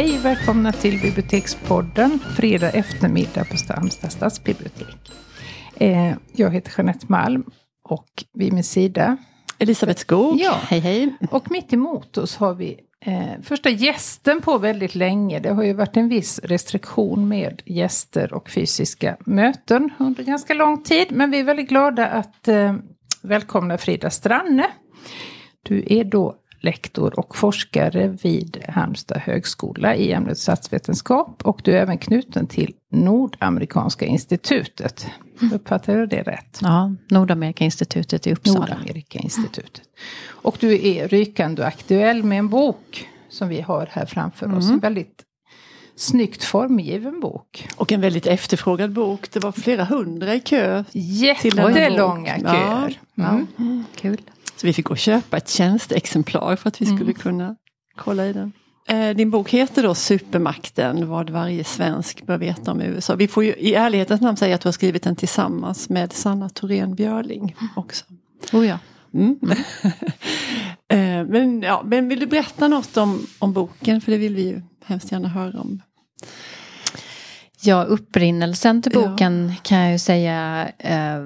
Hej, välkomna till Bibliotekspodden fredag eftermiddag på Halmstad stadsbibliotek. Eh, jag heter Jeanette Malm och vid min sida Elisabeth Skog. Ja. Hej hej. Och mitt emot oss har vi eh, första gästen på väldigt länge. Det har ju varit en viss restriktion med gäster och fysiska möten under ganska lång tid. Men vi är väldigt glada att eh, välkomna Frida Stranne. Du är då lektor och forskare vid Halmstad högskola i ämnet statsvetenskap. Och du är även knuten till Nordamerikanska institutet. Uppfattar jag det rätt? Ja, Nordamerikainstitutet i Uppsala. Nordamerikainstitutet. Och du är rykande aktuell med en bok som vi har här framför oss. Mm. En väldigt snyggt formgiven bok. Och en väldigt efterfrågad bok. Det var flera hundra i kö. Jättelånga Ja. köer. Mm. Kul. Så vi fick gå och köpa ett tjänsteexemplar för att vi skulle Mm. kunna kolla i den. Eh, Din bok heter då Supermakten, vad varje svensk bör veta om USA. Vi får ju i ärlighetens namn säga att du har skrivit den tillsammans med Sanna Thorén Björling också. Oh ja. Mm. Eh, men, ja, men vill du berätta något om, om boken? För det vill vi ju hemskt gärna höra om. Ja, upprinnelsen till Ja. boken kan jag ju säga eh,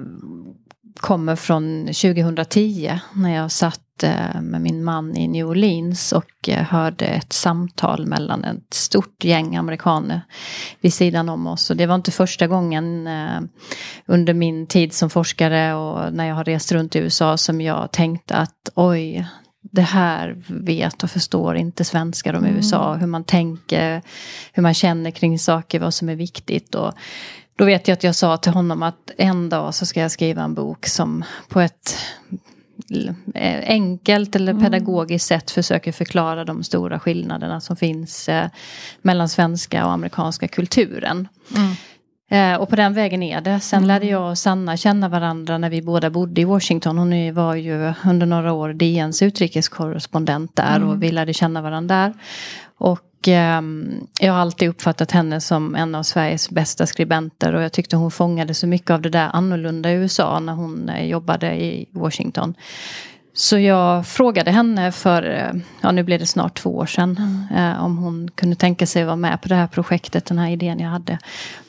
kommer från 2010 när jag satt eh, med min man i New Orleans och eh, hörde ett samtal mellan ett stort gäng amerikaner vid sidan om oss. Och det var inte första gången eh, under min tid som forskare och när jag har rest runt i USA som jag tänkte att oj, det här vet och förstår inte svenskar om USA. Hur man tänker, hur man känner kring saker, vad som är viktigt. Och då vet jag att jag sa till honom att en dag så ska jag skriva en bok som på ett eh, enkelt eller pedagogiskt sätt försöker förklara de stora skillnaderna som finns eh, mellan svenska och amerikanska kulturen. Eh, och på den vägen är det. Sen lärde jag och Sanna känna varandra när vi båda bodde i Washington. Hon var ju under några år DNs utrikeskorrespondent där och vi lärde känna varandra där. Och ehm, jag har alltid uppfattat henne som en av Sveriges bästa skribenter och jag tyckte hon fångade så mycket av det där annorlunda i USA när hon eh, jobbade i Washington. Så jag frågade henne för, eh, ja nu blir det snart två år sedan, eh, om hon kunde tänka sig att vara med på det här projektet, den här idén jag hade.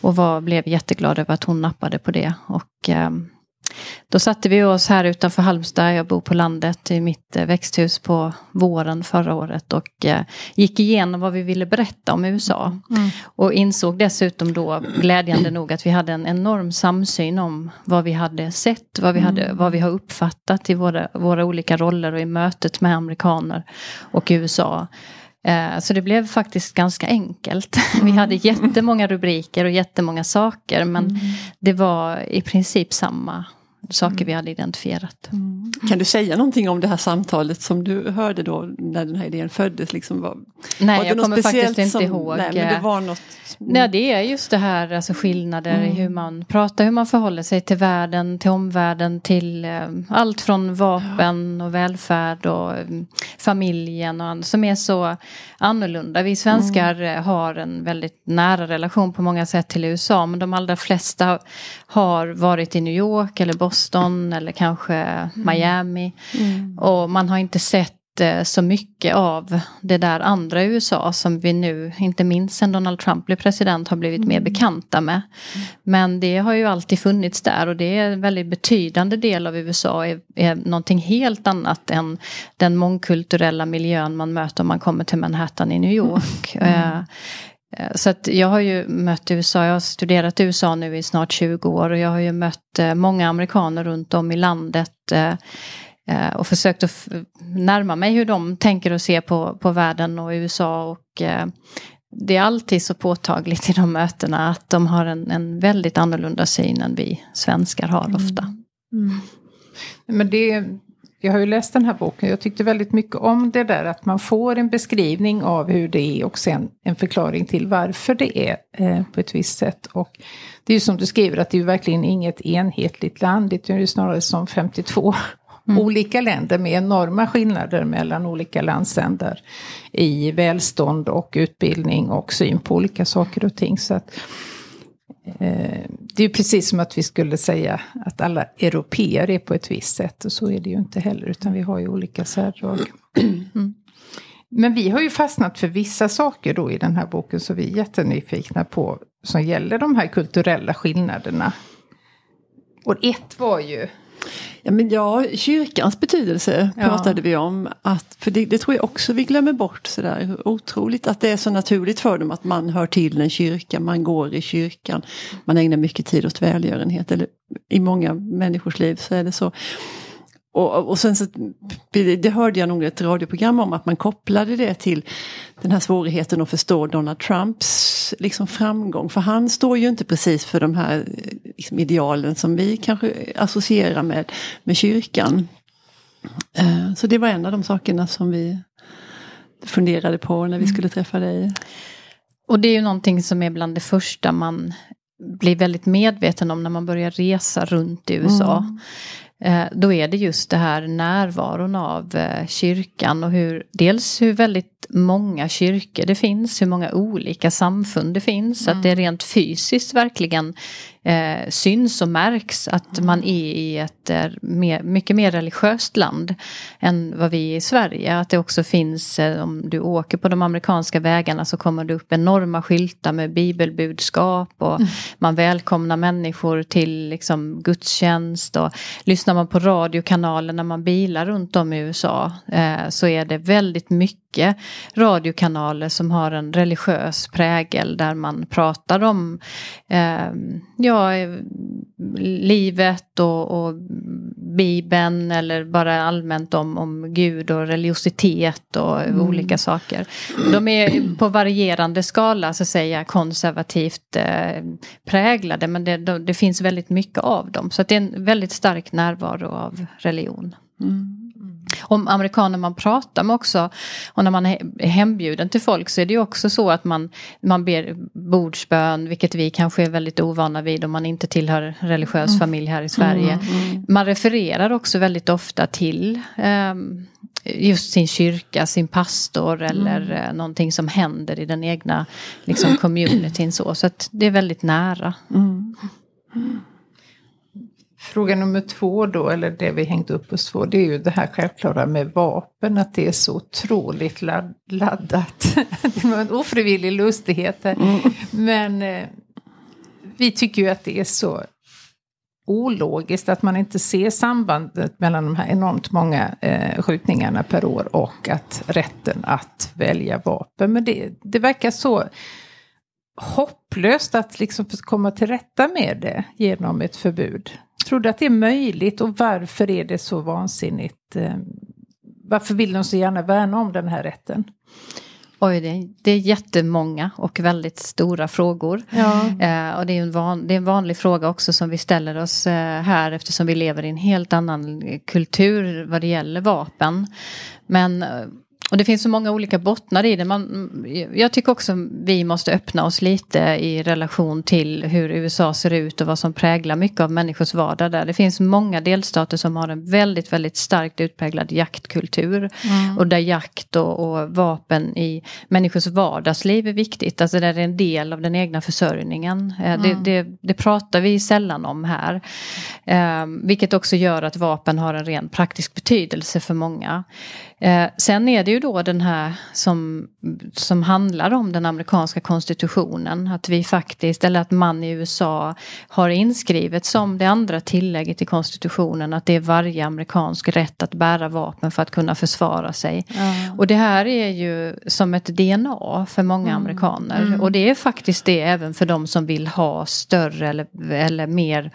Och var, blev jätteglad över att hon nappade på det. Och eh, då satte vi oss här utanför Halmstad, jag bor på landet i mitt eh, växthus på våren förra året och eh, gick igenom vad vi ville berätta om USA. Och insåg dessutom då glädjande nog att vi hade en enorm samsyn om vad vi hade sett, vad vi, hade, vad vi har uppfattat i våra, våra olika roller och i mötet med amerikaner och USA. Eh, Så det blev faktiskt ganska enkelt. Vi hade jättemånga rubriker och jättemånga saker men det var i princip samma saker vi hade identifierat. Kan du säga någonting om det här samtalet som du hörde då när den här idén föddes? Liksom var, Nej, var det jag något kommer faktiskt inte som- ihåg. Nej, men det var något... Nej, det är just det här, alltså skillnader i hur man pratar, hur man förhåller sig till världen, till omvärlden, till eh, allt från vapen och välfärd och eh, familjen och annat, som är så annorlunda. Vi svenskar eh, har en väldigt nära relation på många sätt till USA, men de allra flesta har varit i New York eller Boston eller kanske Miami. Och man har inte sett så mycket av det där andra USA som vi nu, inte minst sen Donald Trump blev president, har blivit mer bekanta med. Men det har ju alltid funnits där och det är en väldigt betydande del av USA är, är någonting helt annat än den mångkulturella miljön man möter om man kommer till Manhattan i New York. Eh, Eh, Så att jag har ju mött USA, jag har studerat USA nu i snart 20 år och jag har ju mött eh, många amerikaner runt om i landet eh, eh, och försökt att närma mig hur de tänker och ser på, på världen och USA och eh, det är alltid så påtagligt i de mötena att de har en, en väldigt annorlunda syn än vi svenskar har ofta. Men det, jag har ju läst den här boken. Jag tyckte väldigt mycket om det där att man får en beskrivning av hur det är och sen en förklaring till varför det är eh, på ett visst sätt. Och det är ju som du skriver att det är ju verkligen inget enhetligt land. Det är ju snarare som 52 olika länder med enorma skillnader mellan olika landsändar i välstånd och utbildning och syn på olika saker och ting. Så att, eh, det är precis som att vi skulle säga att alla europeer är på ett visst sätt och så är det ju inte heller utan vi har ju olika särdrag. Mm. Men vi har ju fastnat för vissa saker då i den här boken som vi är jättenyfikna på. Som gäller de här kulturella skillnaderna. Och ett var ju Ja, men ja, kyrkans betydelse ja. pratade vi om. Att, för det, det, tror jag också vi glömmer bort sådär otroligt. Att det är så naturligt för dem att man hör till en kyrka, man går i kyrkan. Man ägnar mycket tid åt välgörenhet. Eller I många människors liv så är det så. Och, och sen så, det hörde jag nog ett radioprogram om att man kopplade det till den här svårigheten att förstå Donald Trumps liksom framgång. För han står ju inte precis för de här liksom, idealen som vi kanske associerar med, med kyrkan. Uh, så det var en av de sakerna som vi funderade på när vi mm. skulle träffa dig. Och det är ju någonting som är bland det första man blir väldigt medveten om när man börjar resa runt i USA. Mm. Eh, då är det just det här närvaron av eh, kyrkan och hur dels hur väldigt många kyrkor det finns, hur många olika samfund det finns. Mm. Att det rent fysiskt verkligen eh, syns och märks att mm. man är i ett eh, mer, mycket mer religiöst land än vad vi är i Sverige. Att det också finns, eh, om du åker på de amerikanska vägarna så kommer det upp enorma skyltar med bibelbudskap och mm. man välkomnar människor till liksom, gudstjänst och lyssnar man på radiokanaler när man bilar runt om i USA eh, så är det väldigt mycket radiokanaler som har en religiös prägel där man pratar om eh, ja, livet och, och Bibeln eller bara allmänt om, om Gud och religiositet och mm. olika saker. De är på varierande skala så att säga konservativt eh, präglade men det, det, finns väldigt mycket av dem. Så det är en väldigt stark närvaro av religion. Mm. Om amerikaner man pratar med också och när man är hembjuden till folk så är det ju också så att man, man ber bordsbön, vilket vi kanske är väldigt ovana vid om man inte tillhör religiös mm. familj här i Sverige. Mm, mm. Man refererar också väldigt ofta till um, just sin kyrka, sin pastor eller mm. Eh, någonting som händer i den egna liksom, communityn. Så, så det är väldigt nära. Fråga nummer två då, eller det vi hängt upp oss på, det är ju det här självklara med vapen, att det är så otroligt ladd, laddat. det var en ofrivillig lustighet här. Mm. Men eh, vi tycker ju att det är så ologiskt att man inte ser sambandet mellan de här enormt många eh, skjutningarna per år och att rätten att välja vapen. Men det, det verkar så hopplöst att liksom komma till rätta med det genom ett förbud. Tror du att det är möjligt och varför är det så vansinnigt? Eh, varför vill de så gärna värna om den här rätten? Oj, det är, det är jättemånga och väldigt stora frågor. Ja. Eh, och det är, en van, det är en vanlig fråga också som vi ställer oss eh, här eftersom vi lever i en helt annan kultur vad det gäller vapen. Men eh, och det finns så många olika bottnar i det. Man, jag tycker också vi måste öppna oss lite i relation till hur USA ser ut och vad som präglar mycket av människors vardag där. Det finns många delstater som har en väldigt, väldigt starkt utpräglad jaktkultur. Mm. Och där jakt och, och, vapen i människors vardagsliv är viktigt. Alltså där det är en del av den egna försörjningen. Eh, mm. Det, det, det, pratar vi sällan om här. Um, vilket också gör att vapen har en ren praktisk betydelse för många. Uh, sen är det ju ju då den här som, som handlar om den amerikanska konstitutionen. Att vi faktiskt, eller att man i USA har inskrivet som det andra tillägget i konstitutionen att det är varje amerikansk rätt att bära vapen för att kunna försvara sig. Mm. Och det här är ju som ett DNA för många mm. amerikaner. Mm. Och det är faktiskt det även för de som vill ha större eller, eller mer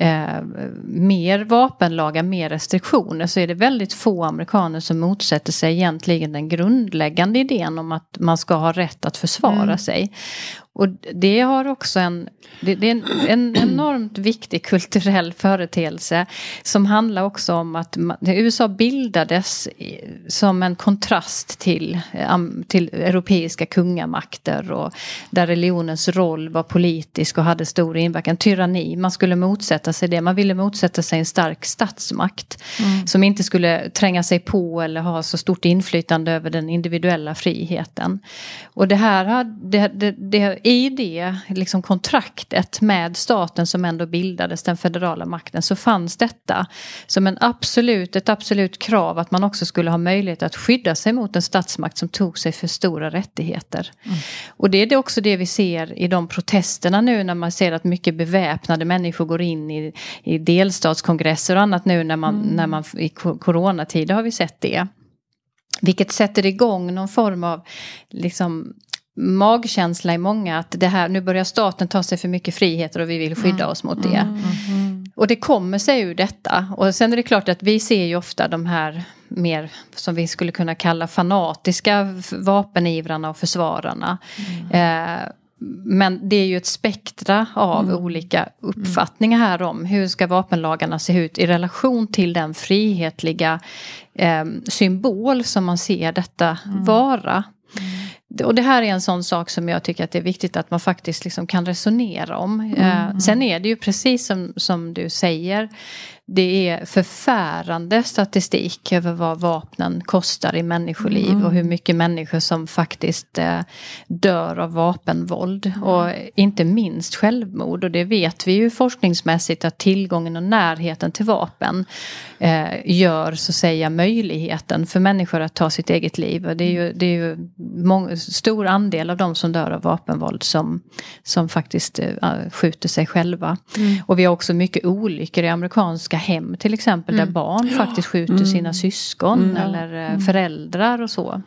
eh, mer vapenlagar, mer restriktioner så är det väldigt få amerikaner som motsätter sig egentligen den grundläggande idén om att man ska ha rätt att försvara mm. sig. Och det har också en, det, det är en, en, enormt viktig kulturell företeelse som handlar också om att USA bildades som en kontrast till, till europeiska kungamakter och där religionens roll var politisk och hade stor inverkan. Tyranni, man skulle motsätta sig det. Man ville motsätta sig en stark statsmakt mm. som inte skulle tränga sig på eller ha så stort inflytande över den individuella friheten. Och det här det, det, det i det liksom kontraktet med staten som ändå bildades, den federala makten, så fanns detta som en absolut, ett absolut krav att man också skulle ha möjlighet att skydda sig mot en statsmakt som tog sig för stora rättigheter. Mm. Och det är också det vi ser i de protesterna nu när man ser att mycket beväpnade människor går in i, i delstatskongresser och annat nu när man, mm. när man i coronatider har vi sett det. Vilket sätter igång någon form av liksom, magkänsla i många att det här, nu börjar staten ta sig för mycket friheter och vi vill skydda mm. oss mot det. Mm, mm, och det kommer sig ur detta. Och sen är det klart att vi ser ju ofta de här mer som vi skulle kunna kalla fanatiska vapenivrarna och försvararna. Eh, men det är ju ett spektra av mm. olika uppfattningar här om hur ska vapenlagarna se ut i relation till den frihetliga eh, symbol som man ser detta mm. vara. Och det här är en sån sak som jag tycker att det är viktigt att man faktiskt liksom kan resonera om. Eh, mm. sen är det ju precis som, som du säger det är förfärande statistik över vad vapnen kostar i människoliv mm. och hur mycket människor som faktiskt eh, dör av vapenvåld. Mm. Och inte minst självmord. Och det vet vi ju forskningsmässigt att tillgången och närheten till vapen eh, gör så att säga möjligheten för människor att ta sitt eget liv. Och det är ju, det är ju många, stor andel av de som dör av vapenvåld som, som faktiskt eh, skjuter sig själva. Mm. Och vi har också mycket olyckor i amerikanska hem till exempel mm. där barn faktiskt skjuter mm. sina syskon mm. eller eh, mm. föräldrar och så.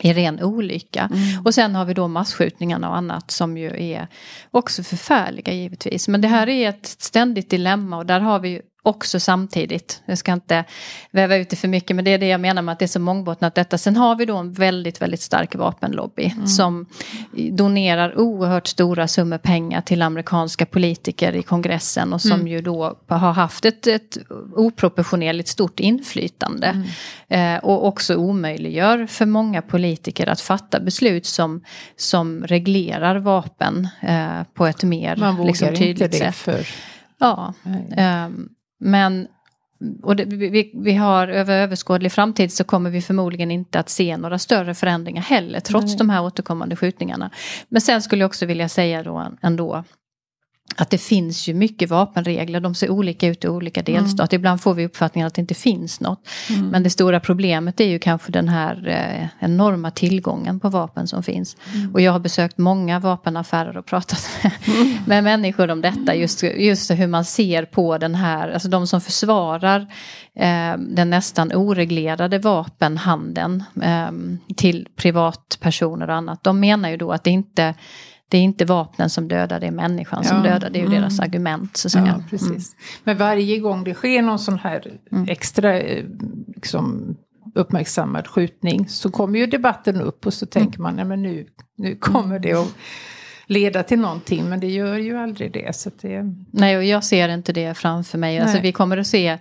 I ren olycka. Mm. Och sen har vi då massskjutningarna och annat som ju är också förfärliga givetvis. Men det här är ett ständigt dilemma och där har vi också samtidigt. Jag ska inte väva ut det för mycket men det är det jag menar med att det är så mångbottnat detta. Sen har vi då en väldigt, väldigt stark vapenlobby mm. som donerar oerhört stora summor pengar till amerikanska politiker i kongressen och som mm. ju då har haft ett, ett oproportionerligt stort inflytande. Mm. Eh, och också omöjliggör för många politiker att fatta beslut som, som reglerar vapen eh, på ett mer Man vågar liksom, tydligt inte det sätt. För... Ja, um, men och det, vi, vi, har över överskådlig framtid så kommer vi förmodligen inte att se några större förändringar heller trots Nej. de här återkommande skjutningarna. Men sen skulle jag också vilja säga då ändå att det finns ju mycket vapenregler, de ser olika ut i olika mm. delstater. Mm. Ibland får vi uppfattningen att det inte finns något. Mm. Men det stora problemet är ju kanske den här eh, enorma tillgången på vapen som finns. Mm. Och jag har besökt många vapenaffärer och pratat med, mm. med människor om detta. Just, just hur man ser på den här, alltså de som försvarar eh, den nästan oreglerade vapenhandeln eh, till privatpersoner och annat. De menar ju då att det inte det är inte vapnen som dödar, det är människan ja. som dödar. Det är ju mm. deras argument. Så att säga. Ja, precis. Mm. Men varje gång det sker någon sån här mm. extra eh, liksom, uppmärksammad skjutning så kommer ju debatten upp och så tänker man, nej men nu, nu kommer det att leda till någonting. Men det gör ju aldrig det. Så det... Nej, och jag ser inte det framför mig. Alltså, vi kommer att se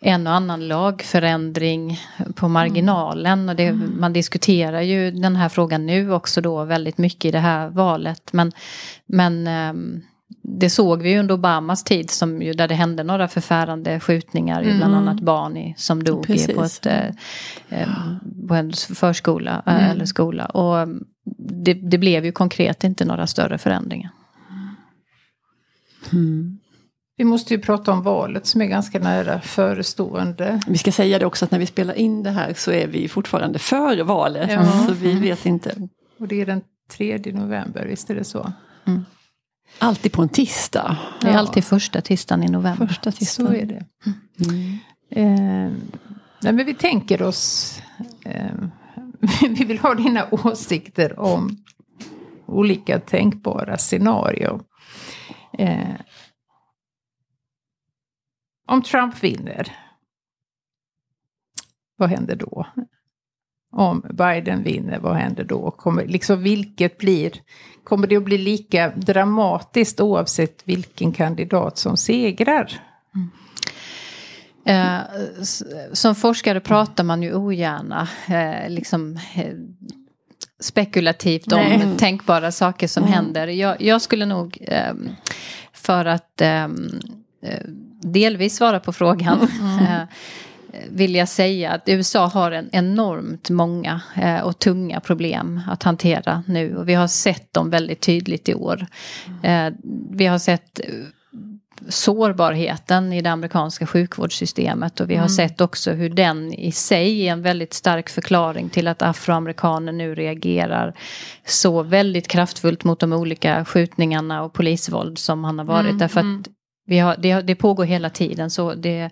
en och annan lagförändring på marginalen. Och det, mm. Man diskuterar ju den här frågan nu också då väldigt mycket i det här valet. Men, men ehm, det såg vi ju under Obamas tid som ju, där det hände några förfärande skjutningar. Mm. Bland annat barn i, som dog i, på, ett, eh, eh, på en förskola eh, mm. eller skola. Och ehm, det, det, blev ju konkret inte några större förändringar. Mm. Vi måste ju prata om valet som är ganska nära förestående. Vi ska säga det också att när vi spelar in det här så är vi fortfarande före valet. Ja. Så vi mm. vet inte. Och det är den 3 november, visst är det så? Mm. Alltid på en tisdag. Det är ja. alltid första tisdagen i november. Första tisdagen. Så är det. Mm. Eh, nej, men vi tänker oss, eh, vi vill ha dina åsikter om olika tänkbara scenarier. Eh, om Trump vinner, vad händer då? Om Biden vinner, vad händer då? Kommer, liksom vilket blir, kommer det att bli lika dramatiskt oavsett vilken kandidat som segrar? Mm. Eh, som forskare pratar man ju ogärna eh, liksom, eh, spekulativt om Nej. tänkbara saker som mm. händer. Jag, jag, skulle nog ehm, för att ehm, eh, delvis svara på frågan. Mm. vill jag säga att USA har en enormt många och tunga problem att hantera nu. Och vi har sett dem väldigt tydligt i år. Eh, vi har sett sårbarheten i det amerikanska sjukvårdssystemet och vi har mm. sett också hur den i sig är en väldigt stark förklaring till att afroamerikaner nu reagerar så väldigt kraftfullt mot de olika skjutningarna och polisvåld som han har varit. Mm. Därför att mm. Vi har, det, det pågår hela tiden så det,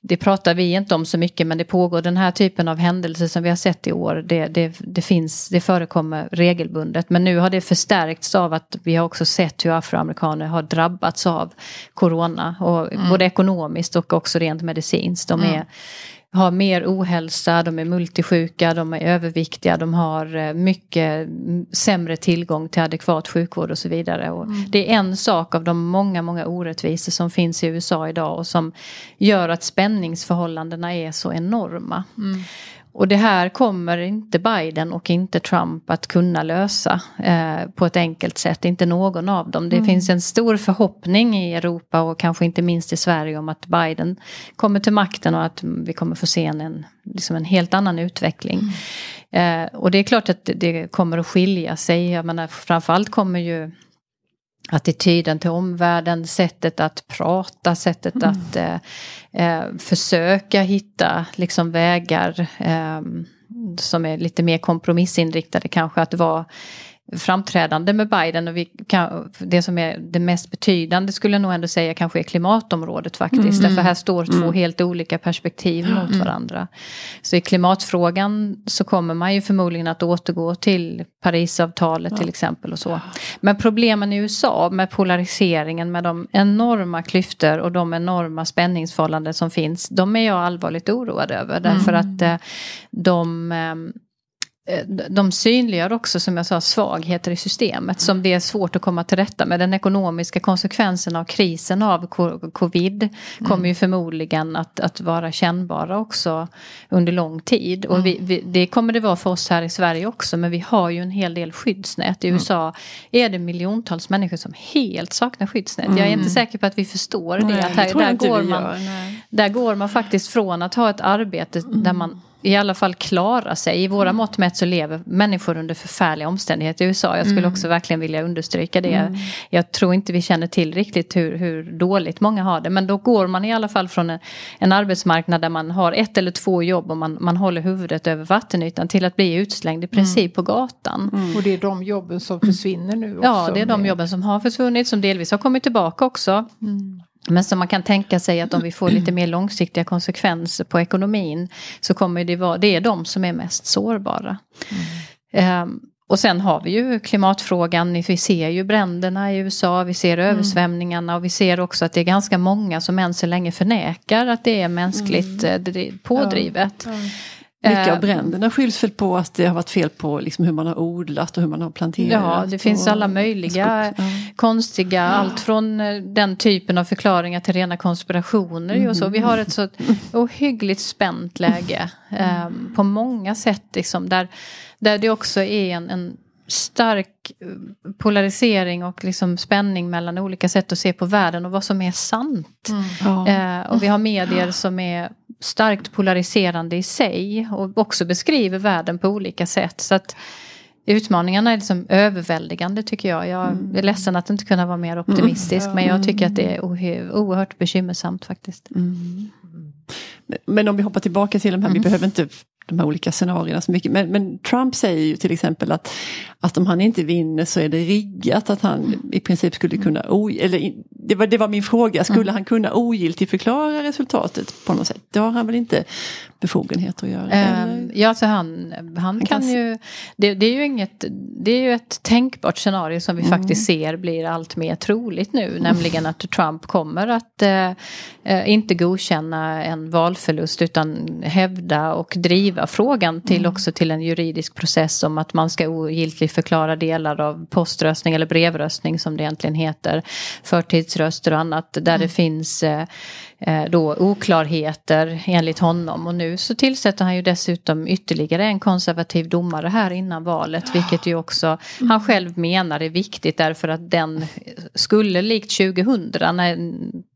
det pratar vi inte om så mycket men det pågår den här typen av händelser som vi har sett i år. Det, det, det, finns, det förekommer regelbundet men nu har det förstärkts av att vi har också sett hur afroamerikaner har drabbats av corona. Och mm. Både ekonomiskt och också rent medicinskt. De är, mm har mer ohälsa, de är multisjuka, de är överviktiga, de har eh, mycket sämre tillgång till adekvat sjukvård och så vidare. Och mm. Det är en sak av de många, många orättvisor som finns i USA idag och som gör att spänningsförhållandena är så enorma. Mm. Och det här kommer inte Biden och inte Trump att kunna lösa eh, på ett enkelt sätt. Inte någon av dem. Det mm. finns en stor förhoppning i Europa och kanske inte minst i Sverige om att Biden kommer till makten och att vi kommer få se en, liksom en helt annan utveckling. Mm. Eh, och det är klart att det kommer att skilja sig. Jag menar, framförallt kommer ju attityden till omvärlden, sättet att prata, sättet mm. att eh, eh, försöka hitta liksom vägar eh, som är lite mer kompromissinriktade kanske att vara framträdande med Biden och vi kan, det som är det mest betydande skulle jag nog ändå säga kanske är klimatområdet faktiskt. Mm. Därför här står två mm. helt olika perspektiv mot mm. varandra. Så i klimatfrågan så kommer man ju förmodligen att återgå till Parisavtalet ja. till exempel och så. Men problemen i USA med polariseringen med de enorma klyftor och de enorma spänningsförhållanden som finns. De är jag allvarligt oroad över därför mm. att eh, de Eh, de synliggör också som jag sa svagheter i systemet som det är svårt att komma till rätta med. Den ekonomiska konsekvensen av krisen av covid kommer mm. ju förmodligen att, att vara kännbara också under lång tid. Och vi, vi, det kommer det vara för oss här i Sverige också men vi har ju en hel del skyddsnät. I mm. USA är det miljontals människor som helt saknar skyddsnät. Mm. Jag är inte mm. säker på att vi förstår det. Nej, här, där, går man, där går man faktiskt från att ha ett arbete där man i alla fall klara sig. I våra mm. mått mätt så lever människor under förfärliga omständigheter i USA. Jag skulle mm. också verkligen vilja understryka det. Mm. Jag tror inte vi känner till riktigt hur, hur, dåligt många har det. Men då går man i alla fall från en, en arbetsmarknad där man har ett eller två jobb och man, man håller huvudet över vattenytan till att bli utslängd i mm. princip på gatan. Mm. Och det är de jobben som försvinner nu också? Ja, det är de jobben som har försvunnit som delvis har kommit tillbaka också. Men som man kan tänka sig att om vi får lite mer långsiktiga konsekvenser på ekonomin så kommer det vara, det är de som är mest sårbara. Mm. Um, och sen har vi ju klimatfrågan, vi ser ju bränderna i USA, vi ser mm. översvämningarna och vi ser också att det är ganska många som än så länge förnekar att det är mänskligt mm. Eh, pådrivet. Ja, ja. Mycket av eh, bränderna skylls väl på att det har varit fel på liksom hur man har odlat och hur man har planterat. Ja, det finns alla möjliga ja. konstiga, ja. allt från eh, den typen av förklaringar till rena konspirationer. Mm. Och så. Vi har ett så ohyggligt spänt läge mm. um, på många sätt. Liksom, där, där det också är en, en stark polarisering och liksom spänning mellan olika sätt att se på världen och vad som är sant. Mm. Ja. Eh, och vi har medier som är starkt polariserande i sig och också beskriver världen på olika sätt. Så att Utmaningarna är liksom överväldigande tycker jag. Jag mm. är ledsen att inte kunna vara mer optimistisk mm. men jag tycker att det är oerhört bekymmersamt faktiskt. Mm. Men om vi hoppar tillbaka till de här, vi mm. behöver inte de här olika scenarierna så mycket. Men, men, Trump säger ju till exempel att, att om han inte vinner så är det riggat att han i princip skulle kunna, eller det var, det var min fråga, skulle mm. han kunna ogiltigförklara resultatet på något sätt? Det har han väl inte befogenhet att göra? Um, ja, så han, han, han kan, kan ju, det, det, är ju inget, det är ju ett tänkbart scenario som vi mm. faktiskt ser blir allt mer troligt nu, nämligen att Trump kommer att uh, inte godkänna en valförlust utan hävda och driva frågan till mm. också till en juridisk process om att man ska ogiltigt förklara delar av poströstning eller brevröstning som det egentligen heter, förtidsröster och annat där det finns Eh, då oklarheter enligt honom. Och nu så tillsätter han ju dessutom ytterligare en konservativ domare här innan valet. Vilket ju också han själv menar är viktigt därför att den skulle likt 2000 när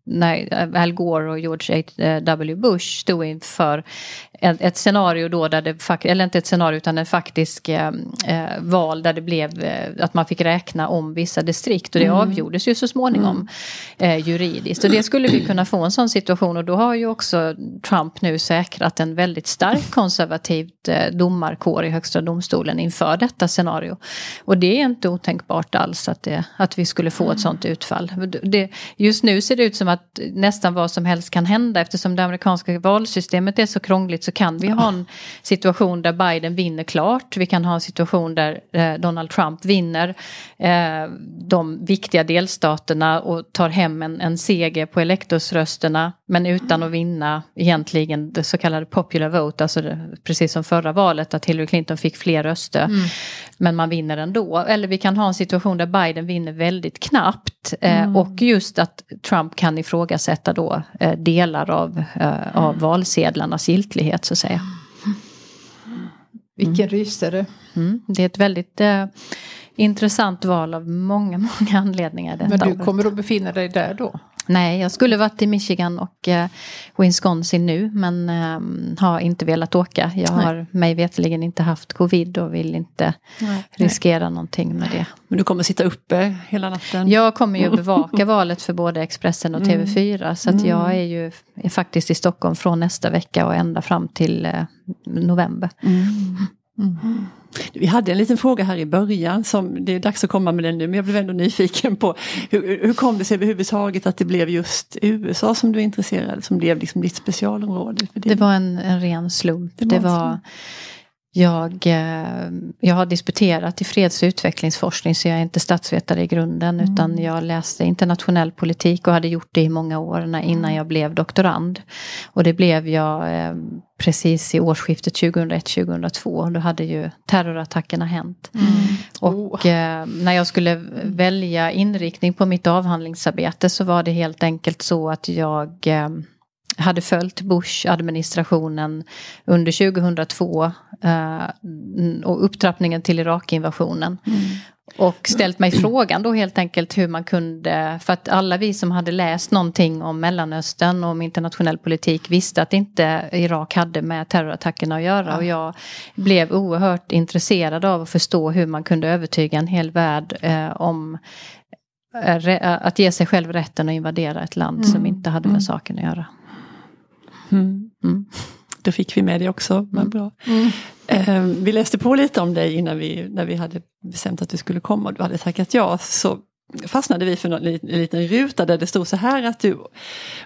när Al Gore och George H.W. Bush stod inför ett, ett scenario då där det, eller inte ett scenario utan en faktisk eh, eh, val där det blev eh, att man fick räkna om vissa distrikt och det mm. avgjordes ju så småningom mm. eh, juridiskt. Och det skulle vi kunna få en sån situation och då har ju också Trump nu säkrat en väldigt stark konservativt eh, domarkår i högsta domstolen inför detta scenario. Och det är inte otänkbart alls att, det, att vi skulle få ett sånt utfall. Det, just nu ser det ut som att nästan vad som helst kan hända eftersom det amerikanska valsystemet är så krångligt så kan vi ha en situation där Biden vinner klart. Vi kan ha en situation där eh, Donald Trump vinner eh, de viktiga delstaterna och tar hem en, en seger på elektorsrösterna. Men utan att vinna egentligen det så kallade popular vote, alltså det, precis som förra valet att Hillary Clinton fick fler röster. Mm. Men man vinner ändå. Eller vi kan ha en situation där Biden vinner väldigt knappt. Eh, mm. Och just att Trump kan ifrågasätta då eh, delar av, eh, av valsedlarnas giltighet så att säga. Vilken mm. rysare. Mm. Det är ett väldigt eh, intressant val av många, många anledningar. Men du kommer att befinna dig där då? Nej, jag skulle varit i Michigan och eh, Wisconsin nu men eh, har inte velat åka. Jag nej. har mig veterligen inte haft covid och vill inte nej, riskera nej. någonting med det. Men du kommer sitta uppe hela natten? Jag kommer ju bevaka valet för både Expressen och TV4 mm. så att mm. jag är ju är faktiskt i Stockholm från nästa vecka och ända fram till eh, november. Mm. Mm. Vi hade en liten fråga här i början som det är dags att komma med den nu men jag blev ändå nyfiken på hur, hur kom det sig överhuvudtaget att det blev just USA som du är intresserad som blev liksom ditt specialområde? Det. det. var en, en ren slump. Det var, det var jag, eh, jag har disputerat i freds och utvecklingsforskning så jag är inte statsvetare i grunden mm. utan jag läste internationell politik och hade gjort det i många år innan jag blev doktorand. Och det blev jag eh, precis i årsskiftet 2001-2002. Då hade ju terrorattackerna hänt. Mm. Och oh. eh, när jag skulle välja inriktning på mitt avhandlingsarbete så var det helt enkelt så att jag eh, hade följt Bush-administrationen under 2002 eh, och upptrappningen till Irakinvasionen. Mm. Och ställt mig frågan då helt enkelt hur man kunde, för att alla vi som hade läst någonting om Mellanöstern och om internationell politik visste att inte Irak hade med terrorattackerna att göra. Ja. Och jag blev oerhört intresserad av att förstå hur man kunde övertyga en hel värld eh, om eh, att ge sig själv rätten att invadera ett land mm. som inte hade med mm. saken att göra. Mm. Mm. Då fick vi med det också, men bra. Mm. Eh, vi läste på lite om dig innan vi, när vi hade bestämt att du skulle komma och du hade tackat ja. Så fastnade vi för en liten ruta där det stod så här att du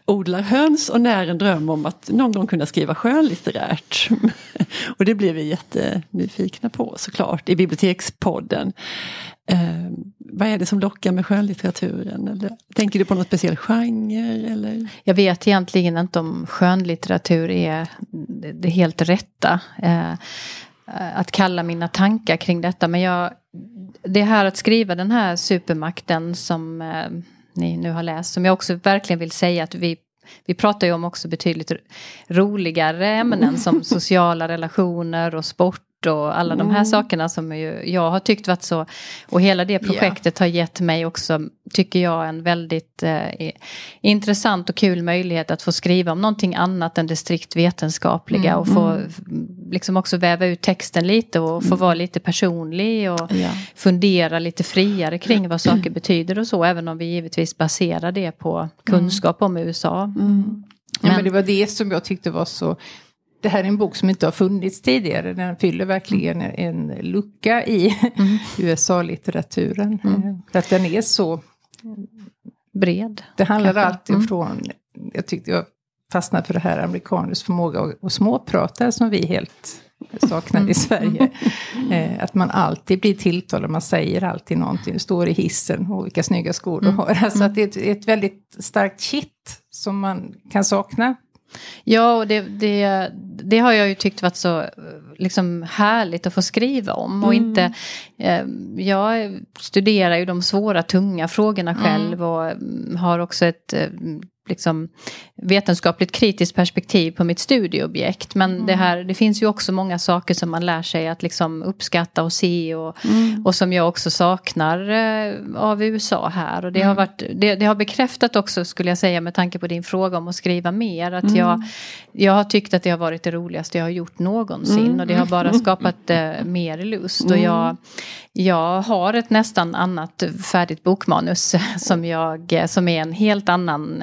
odlar höns och när en dröm om att någon gång kunna skriva skönlitterärt. och det blev vi jättenyfikna på såklart i bibliotekspodden. Eh, vad är det som lockar med skönlitteraturen? Eller, tänker du på någon speciell genre? Eller? Jag vet egentligen inte om skönlitteratur är det helt rätta. Eh, att kalla mina tankar kring detta. Men jag, det här att skriva den här supermakten som eh, ni nu har läst. Som jag också verkligen vill säga att vi vi pratar ju om också betydligt roligare ämnen som sociala relationer och sport och alla de här mm. sakerna som ju, jag har tyckt varit så. Och hela det projektet yeah. har gett mig också, tycker jag, en väldigt eh, intressant och kul möjlighet att få skriva om någonting annat än det strikt vetenskapliga mm. och få mm. liksom också väva ut texten lite och få mm. vara lite personlig och yeah. fundera lite friare kring vad saker betyder och så, även om vi givetvis baserar det på kunskap om USA. Men, ja, men det var det som jag tyckte var så det här är en bok som inte har funnits tidigare. Den fyller verkligen en lucka i mm. USA-litteraturen. Mm. Eh, att den är så bred. Det handlar kanske. alltid mm. från, jag tyckte jag fastnade för det här amerikaners förmåga att småprata som vi helt saknar i mm. Sverige. Eh, att man alltid blir tilltalad, man säger alltid någonting, står i hissen och vilka snygga skor du mm. har. Alltså att det är ett, ett väldigt starkt kitt som man kan sakna Ja, och det, det, det, har jag ju tyckt varit så liksom, härligt att få skriva om. Och mm. inte, eh, jag studerar ju de svåra, tunga frågorna mm. själv och har också ett eh, liksom, vetenskapligt kritiskt perspektiv på mitt studieobjekt. Men mm. det, här, det finns ju också många saker som man lär sig att liksom uppskatta och se och, mm. och som jag också saknar eh, av USA här. Och det, har mm. varit, det, det, har bekräftat också skulle jag säga med tanke på din fråga om att skriva mer. Att jag, mm. jag har tyckt att det har varit det roligaste jag har gjort någonsin mm. och det har bara skapat eh, mer lust. Och jag, jag har ett nästan annat färdigt bokmanus som, jag, som är en helt annan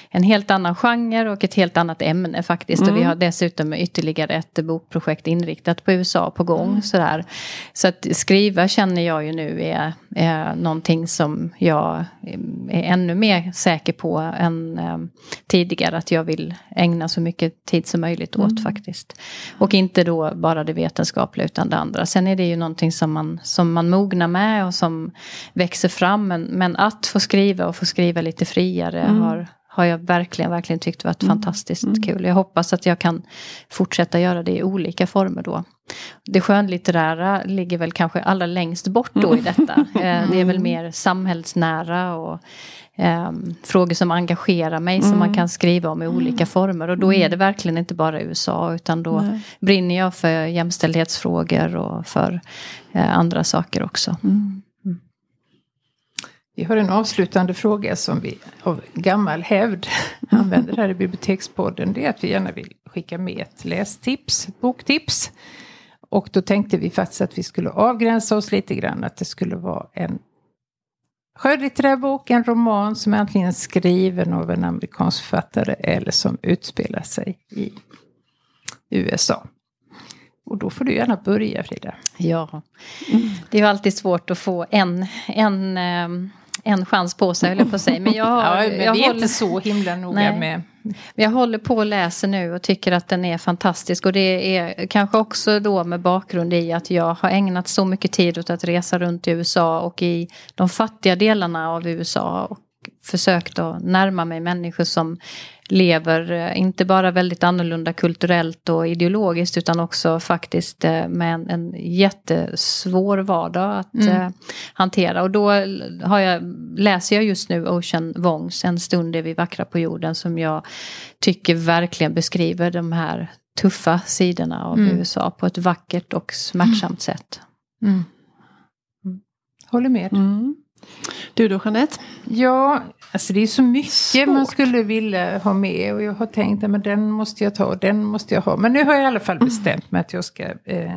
en helt annan genre och ett helt annat ämne faktiskt. Mm. Och vi har dessutom ytterligare ett bokprojekt inriktat på USA på gång. Mm. Sådär. Så att skriva känner jag ju nu är, är någonting som jag är ännu mer säker på än eh, tidigare. Att jag vill ägna så mycket tid som möjligt åt mm. faktiskt. Och inte då bara det vetenskapliga utan det andra. Sen är det ju någonting som man, som man mognar med och som växer fram. Men, men att få skriva och få skriva lite friare mm. har har jag verkligen, verkligen tyckt varit mm. fantastiskt mm. kul. Jag hoppas att jag kan fortsätta göra det i olika former då. Det skönlitterära ligger väl kanske allra längst bort då i detta. Mm. Det är väl mer samhällsnära och eh, frågor som engagerar mig mm. som man mm. kan skriva om i olika mm. former. Och då är det verkligen inte bara USA utan då Nej. brinner jag för jämställdhetsfrågor och för eh, andra saker också. Mm. Vi har en avslutande fråga som vi av gammal hävd använder här i Bibliotekspodden. Det är att vi gärna vill skicka med ett lästips, ett boktips. Och då tänkte vi faktiskt att vi skulle avgränsa oss lite grann. Att det skulle vara en skönlitterär bok, en roman som är antingen skriven av en amerikansk författare eller som utspelar sig i USA. Och då får du gärna börja Frida. Ja, det är ju alltid svårt att få en, en um, en chans på sig, eller på sig. Men jag, ja, men jag vi är håller, inte så himla noga med... Jag håller på och läser nu och tycker att den är fantastisk. Och det är kanske också då med bakgrund i att jag har ägnat så mycket tid åt att resa runt i USA och i de fattiga delarna av USA. Och försökt att närma mig människor som lever eh, inte bara väldigt annorlunda kulturellt och ideologiskt utan också faktiskt eh, med en, en jättesvår vardag att mm. eh, hantera. Och då har jag, läser jag just nu Ocean Wongs En stund är vi vackra på jorden som jag tycker verkligen beskriver de här tuffa sidorna av mm. USA på ett vackert och smärtsamt mm. sätt. Mm. Håller med. Mm. Du då Jeanette? Ja, alltså det är så mycket Svårt. man skulle vilja ha med. Och jag har tänkt att den måste jag ta och den måste jag ha. Men nu har jag i alla fall mm. bestämt mig att jag ska eh,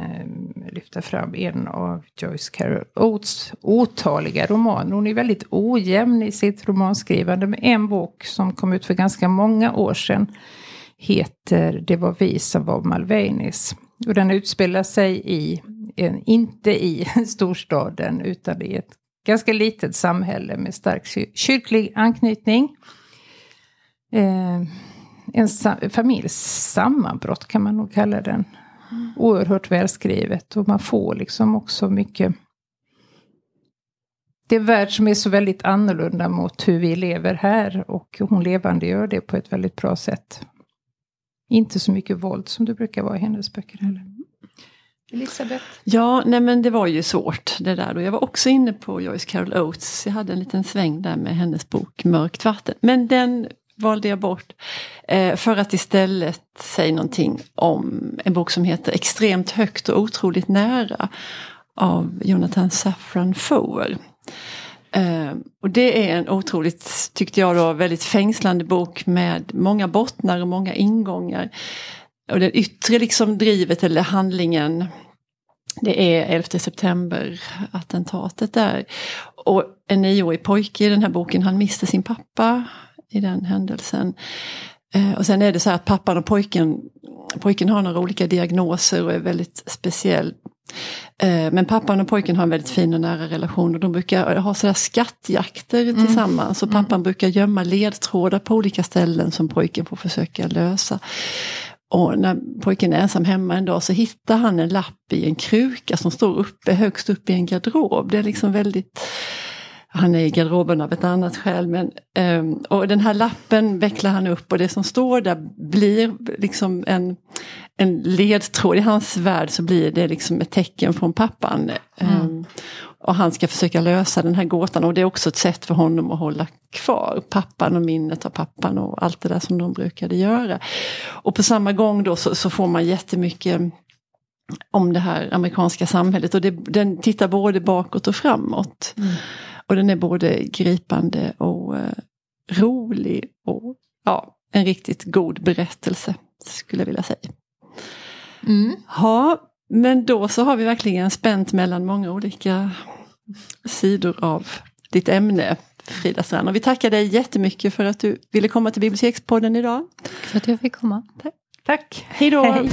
lyfta fram en av Joyce Carol Oates otaliga romaner. Hon är väldigt ojämn i sitt romanskrivande. Men en bok som kom ut för ganska många år sedan heter Det var vi som var Malvanis. Och den utspelar sig i, en, inte i storstaden utan i ett ganska litet samhälle med stark kyrklig anknytning. Eh, en sa familjs sammanbrott kan man nog kalla den. Oerhört välskrivet och man får liksom också mycket det är en värld som är så väldigt annorlunda mot hur vi lever här och hon levande gör det på ett väldigt bra sätt. Inte så mycket våld som det brukar vara i hennes böcker heller. Elisabeth? Ja, nej men det var ju svårt det där. Och jag var också inne på Joyce Carol Oates. Jag hade en liten sväng där med hennes bok Mörkt vatten. Men den valde jag bort. Eh, för att istället säga någonting om en bok som heter Extremt högt och otroligt nära. Av Jonathan Safran Foer. Eh, och det är en otroligt, tyckte jag då, väldigt fängslande bok med många bottnar och många ingångar. Och det yttre liksom drivet eller handlingen det är 11 september attentatet där. Och en nioårig pojke i den här boken, han miste sin pappa i den händelsen. Eh, och sen är det så här att pappan och pojken, pojken har några olika diagnoser och är väldigt speciell. Eh, men pappan och pojken har en väldigt fin och nära relation och de brukar ha sådär skattjakter mm. tillsammans. Och pappan mm. brukar gömma ledtrådar på olika ställen som pojken får försöka lösa. Och när pojken är ensam hemma en dag så hittar han en lapp i en kruka som står uppe högst upp i en garderob. Det är liksom väldigt han är i garderoben av ett annat skäl. Men, um, och den här lappen vecklar han upp och det som står där blir liksom en, en ledtråd. I hans värld så blir det liksom ett tecken från pappan. Ehm, mm. Och han ska försöka lösa den här gåtan och det är också ett sätt för honom att hålla kvar pappan och minnet av pappan och allt det där som de brukade göra. Och på samma gång då så, så får man jättemycket om det här amerikanska samhället och det, den tittar både bakåt och framåt. Mm. Och den är både gripande och eh, rolig och ja, en riktigt god berättelse skulle jag vilja säga. Mm. Ja, men då så har vi verkligen spänt mellan många olika sidor av ditt ämne. Frida Strand. Och vi tackar dig jättemycket för att du ville komma till Bibliotekspodden idag. För att jag fick komma. Tack. Tack. Hej då.